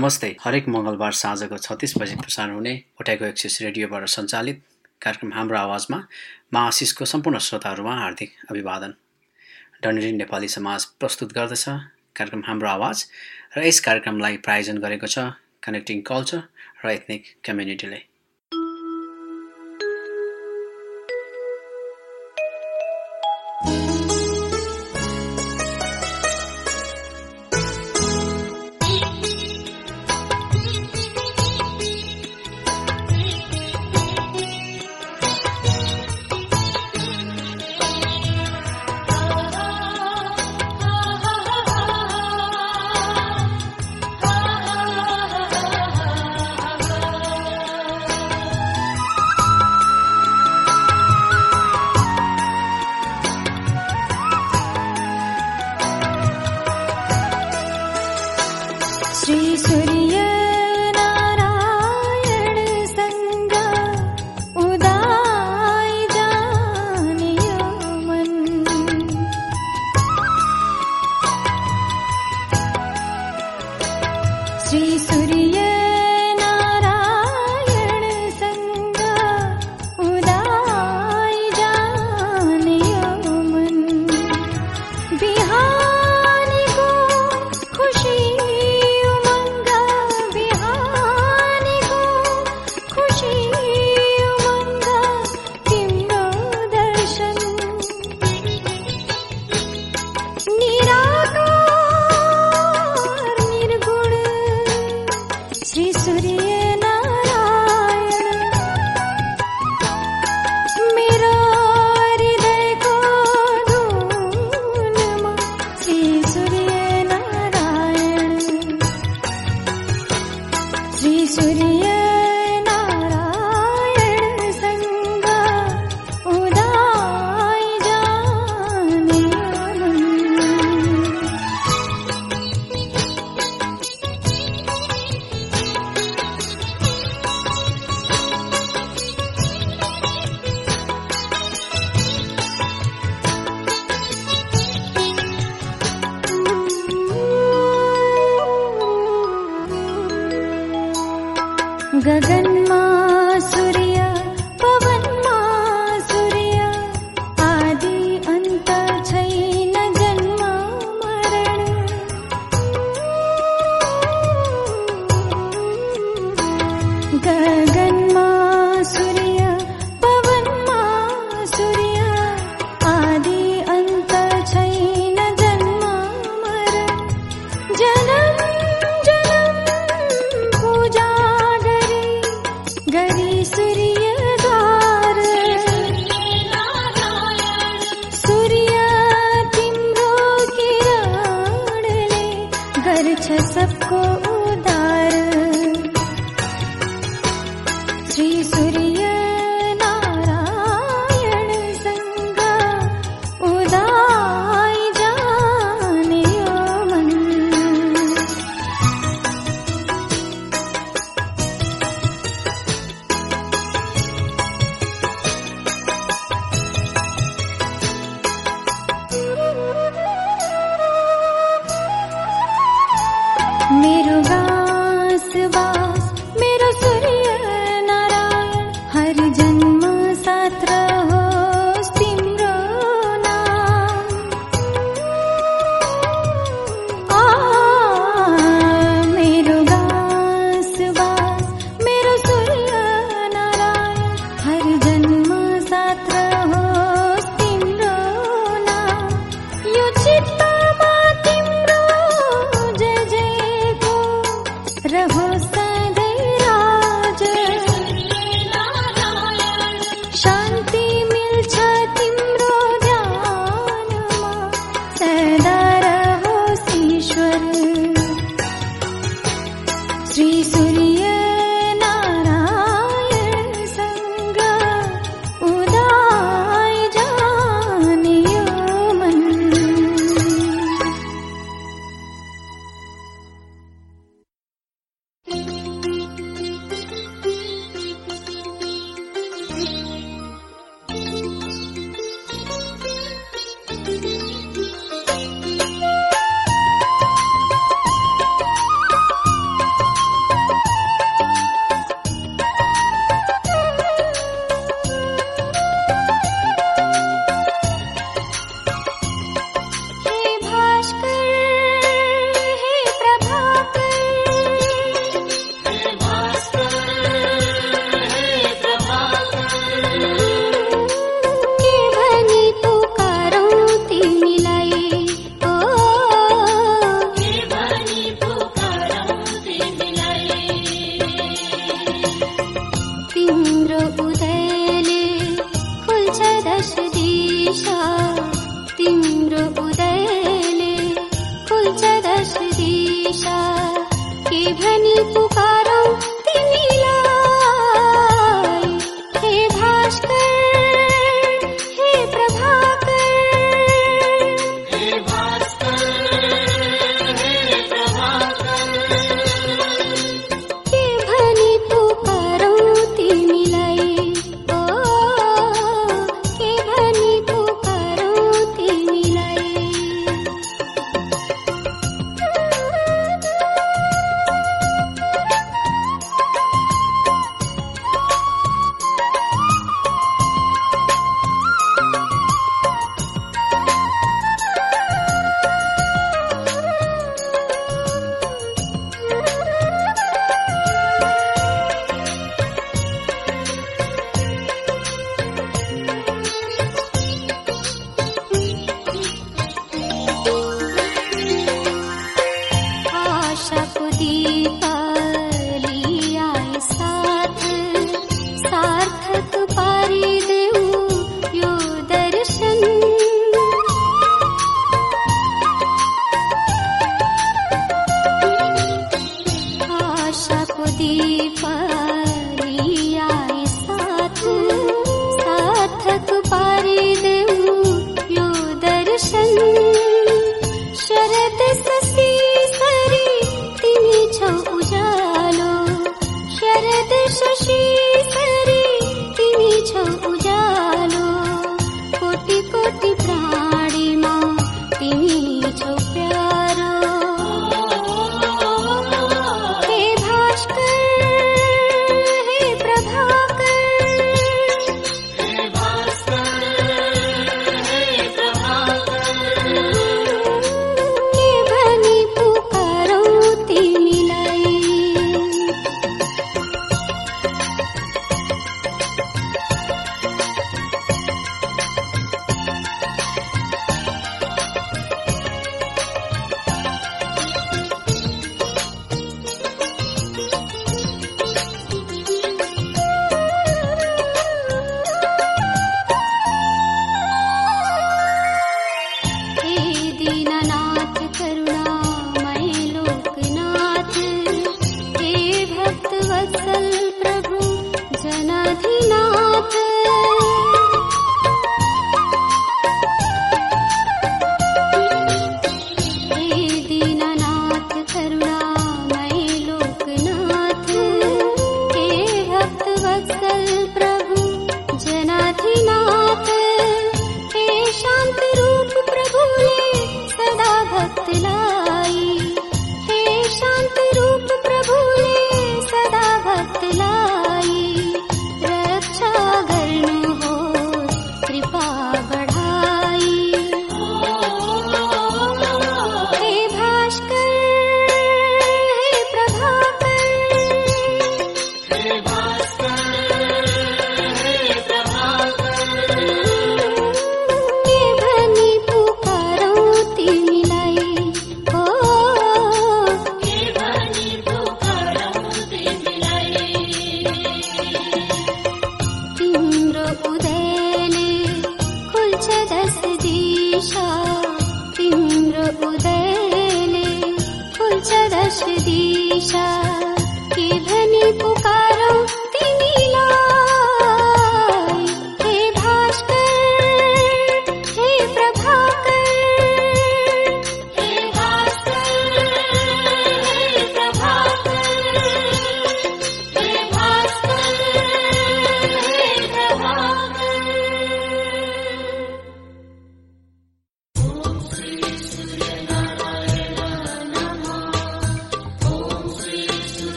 नमस्ते। हरेक मङ्गलबार साँझको छत्तिस बजी प्रसारण हुने उठाएको एक्सिस रेडियोबाट सञ्चालित कार्यक्रम हाम्रो आवाजमा मा आशिषको सम्पूर्ण श्रोताहरूमा हार्दिक अभिवादन। डनेरी नेपाली समाज प्रस्तुत गर्दछ कार्यक्रम हाम्रो आवाज र यस कार्यक्रमलाई प्रायोजन गरेको छ कनेक्टिङ कल्चर र एथनिक कम्युनिटीले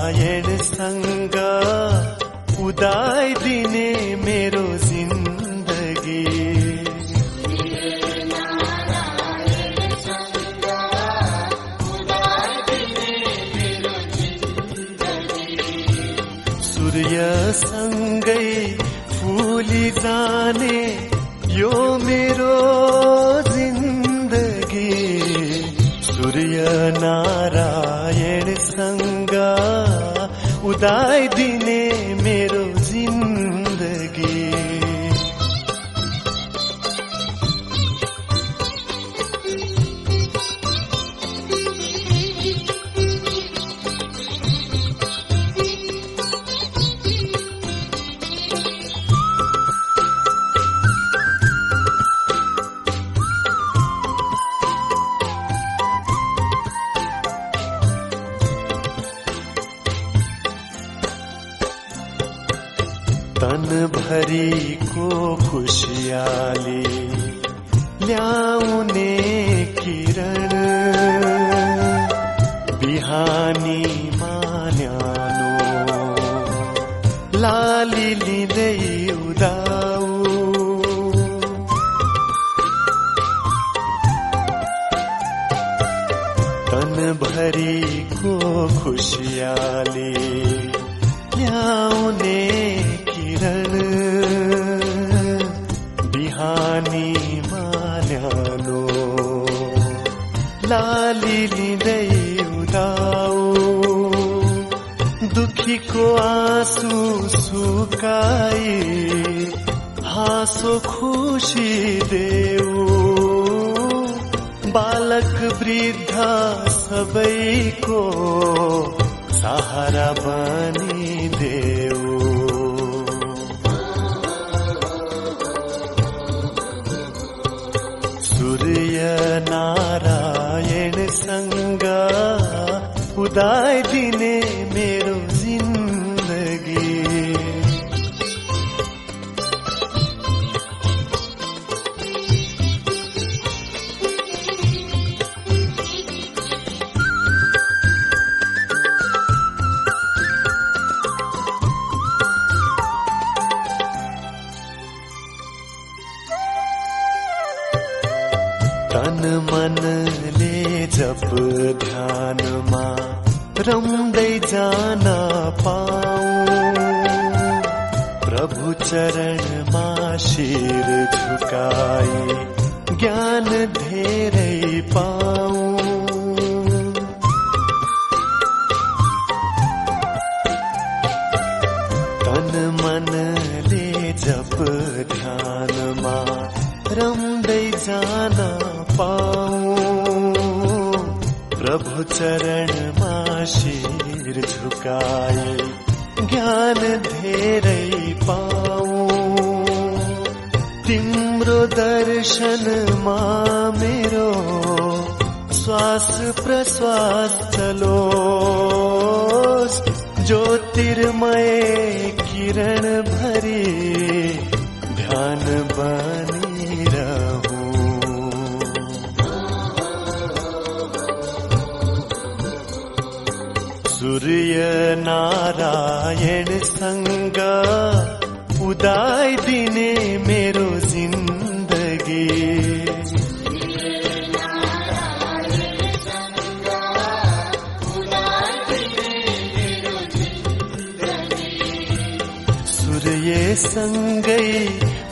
नारायणसँग उदाइदिने मेरो जिन्दगी सूर्यसँगै फुली जाने यो मेरो उदाइदिने मेरो लिँदै उदाउ दुखीको आँसु सुकाई हाँसो खुसी देऊ। बालक वृद्ध सबैको सहारा बनिदेऊ उदाइदिने मेरो प्रभु चरणमा शिर झुकाए ज्ञान धेरै पाऊ। तिम्रो दर्शनमा मेरो श्वास प्रश्वास चलोस्। ज्योतिर्मय किरण भरी ध्यान बनिरहूं सूर्य नारायणसँग उदाइदिने मेरो जिन्दगी सूर्यसँगै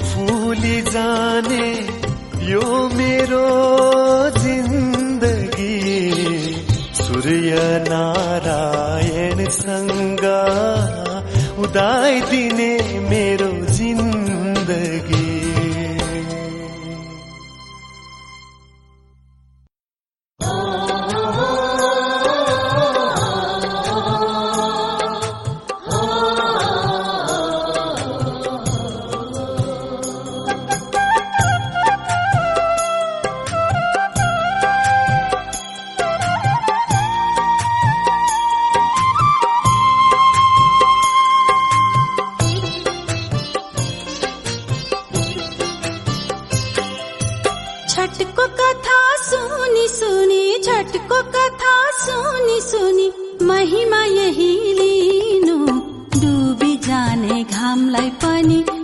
फुली जाने यो मेरो जिन्दगी प्रिय नारायण सङ्ग उदाय दिने मेरो जिन पनि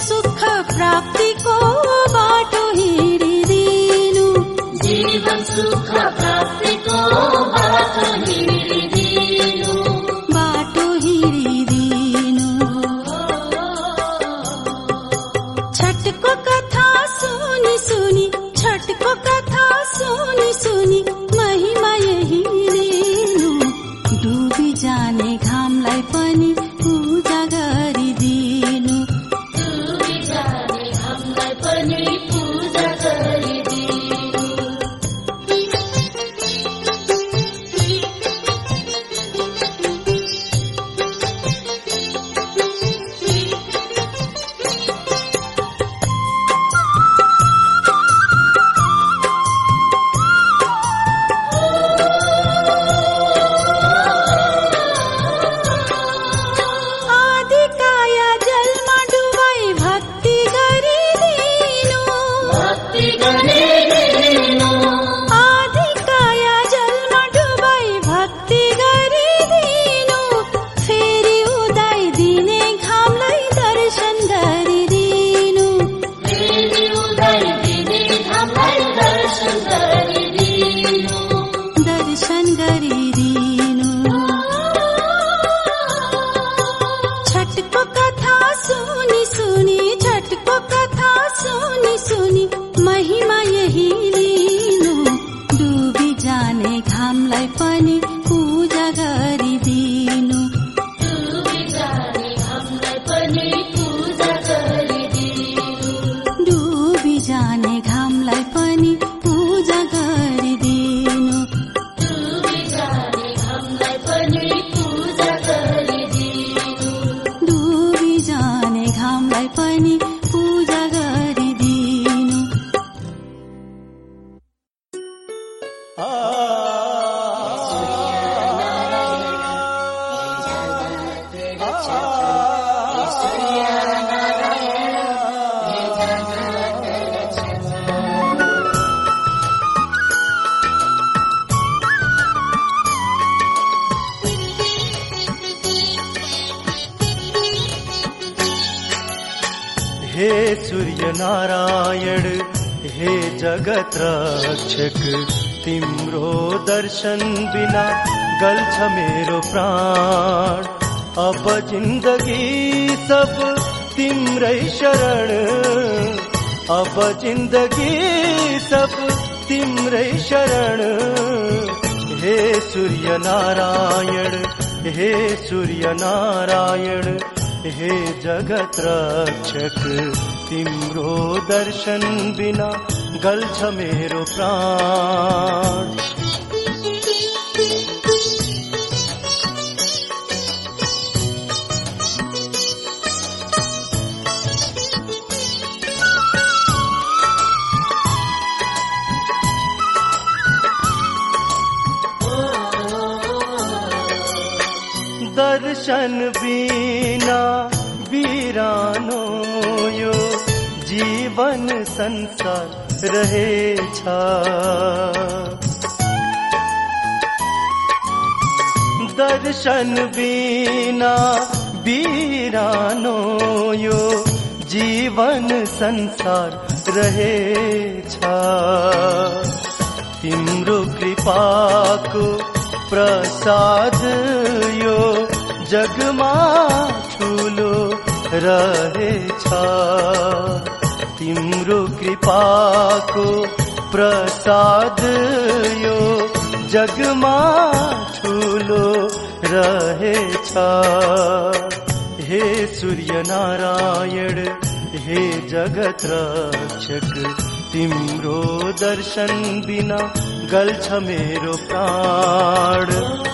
सुख प्राप्तिको बाटो हिँडिदिनु बाटो हे सूर्यनारायण हे जग तिम्रो दर्शन बिना गल्छ मेरो प्राण। अब जिन्दगी सब तिम्रै शरण। अब जिन्दगी सब तिम्रै शरण। हे सूर्य नारायण हे सूर्य नारायण हे जगत रक्षक तिम्रो दर्शन बिना गल्छ मेरो प्राण दर्शन बिना बिरानो यो जीवन संसार रहेछ दर्शन बिना बिरानो यो जीवन संसार रहेछ तिम्रो कृपाको प्रसाद यो जगमा ठुलो रहेछ तिम्रो कृपाको प्रसाद यो जगमा ठुलो रहेछ हे सूर्य नारायण हे जगत रक्षक तिम्रो दर्शन बिना गल्छ मेरो प्राण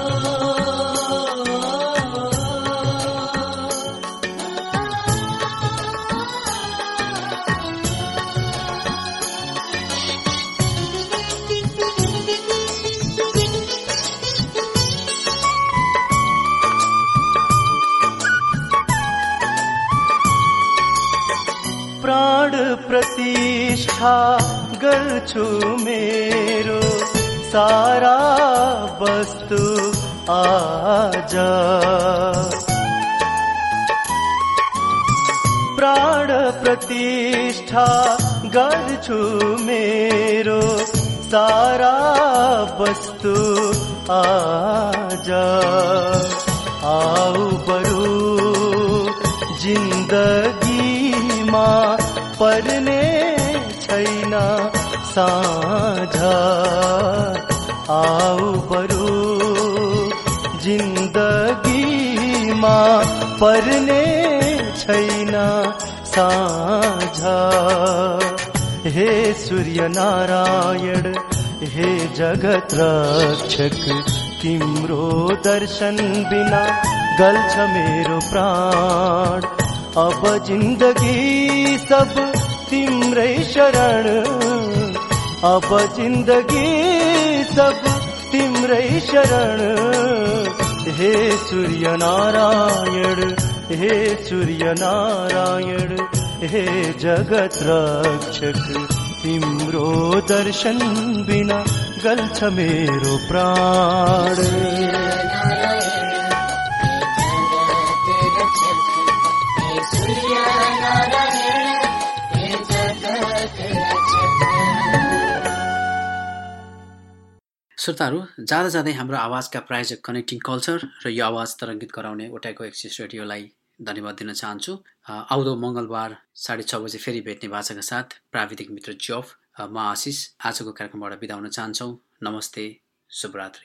गर्छु मेरो सारा वस्तु आज। प्राण प्रतिष्ठा गर्छु मेरो सारा वस्तु आज। बरु जिन्दगीमा पर्ने छैन साझा आऊ बरु जिन्दगीमा पर्ने छैन साझा। हे सूर्य नारायण हे जगत रक्षक तिम्रो दर्शन बिना गल्छ मेरो प्राण। अब जिन्दगी सब तिम्रै शरण अब जिन्दगी सब तिम्रै शरण। हे सूर्य नारायण हे सूर्य नारायण हे जगत रक्षक तिम्रो दर्शन बिना गल्छ मेरो प्राण श्रोताहरू जाँदा जाँदै हाम्रो आवाजका प्रायोजक कनेक्टिङ कल्चर र यो आवाज तरङ्गित गराउने ओटाइको एक्सिस रेडियोलाई धन्यवाद दिन चाहन्छु। आउँदो मङ्गलबार साढे छ बजे फेरि भेट्ने भाषाका साथ प्राविधिक मित्र जफ म आशिष आजको कार्यक्रमबाट बिदा हुन चाहन्छौँ। नमस्ते शुभरात्रि।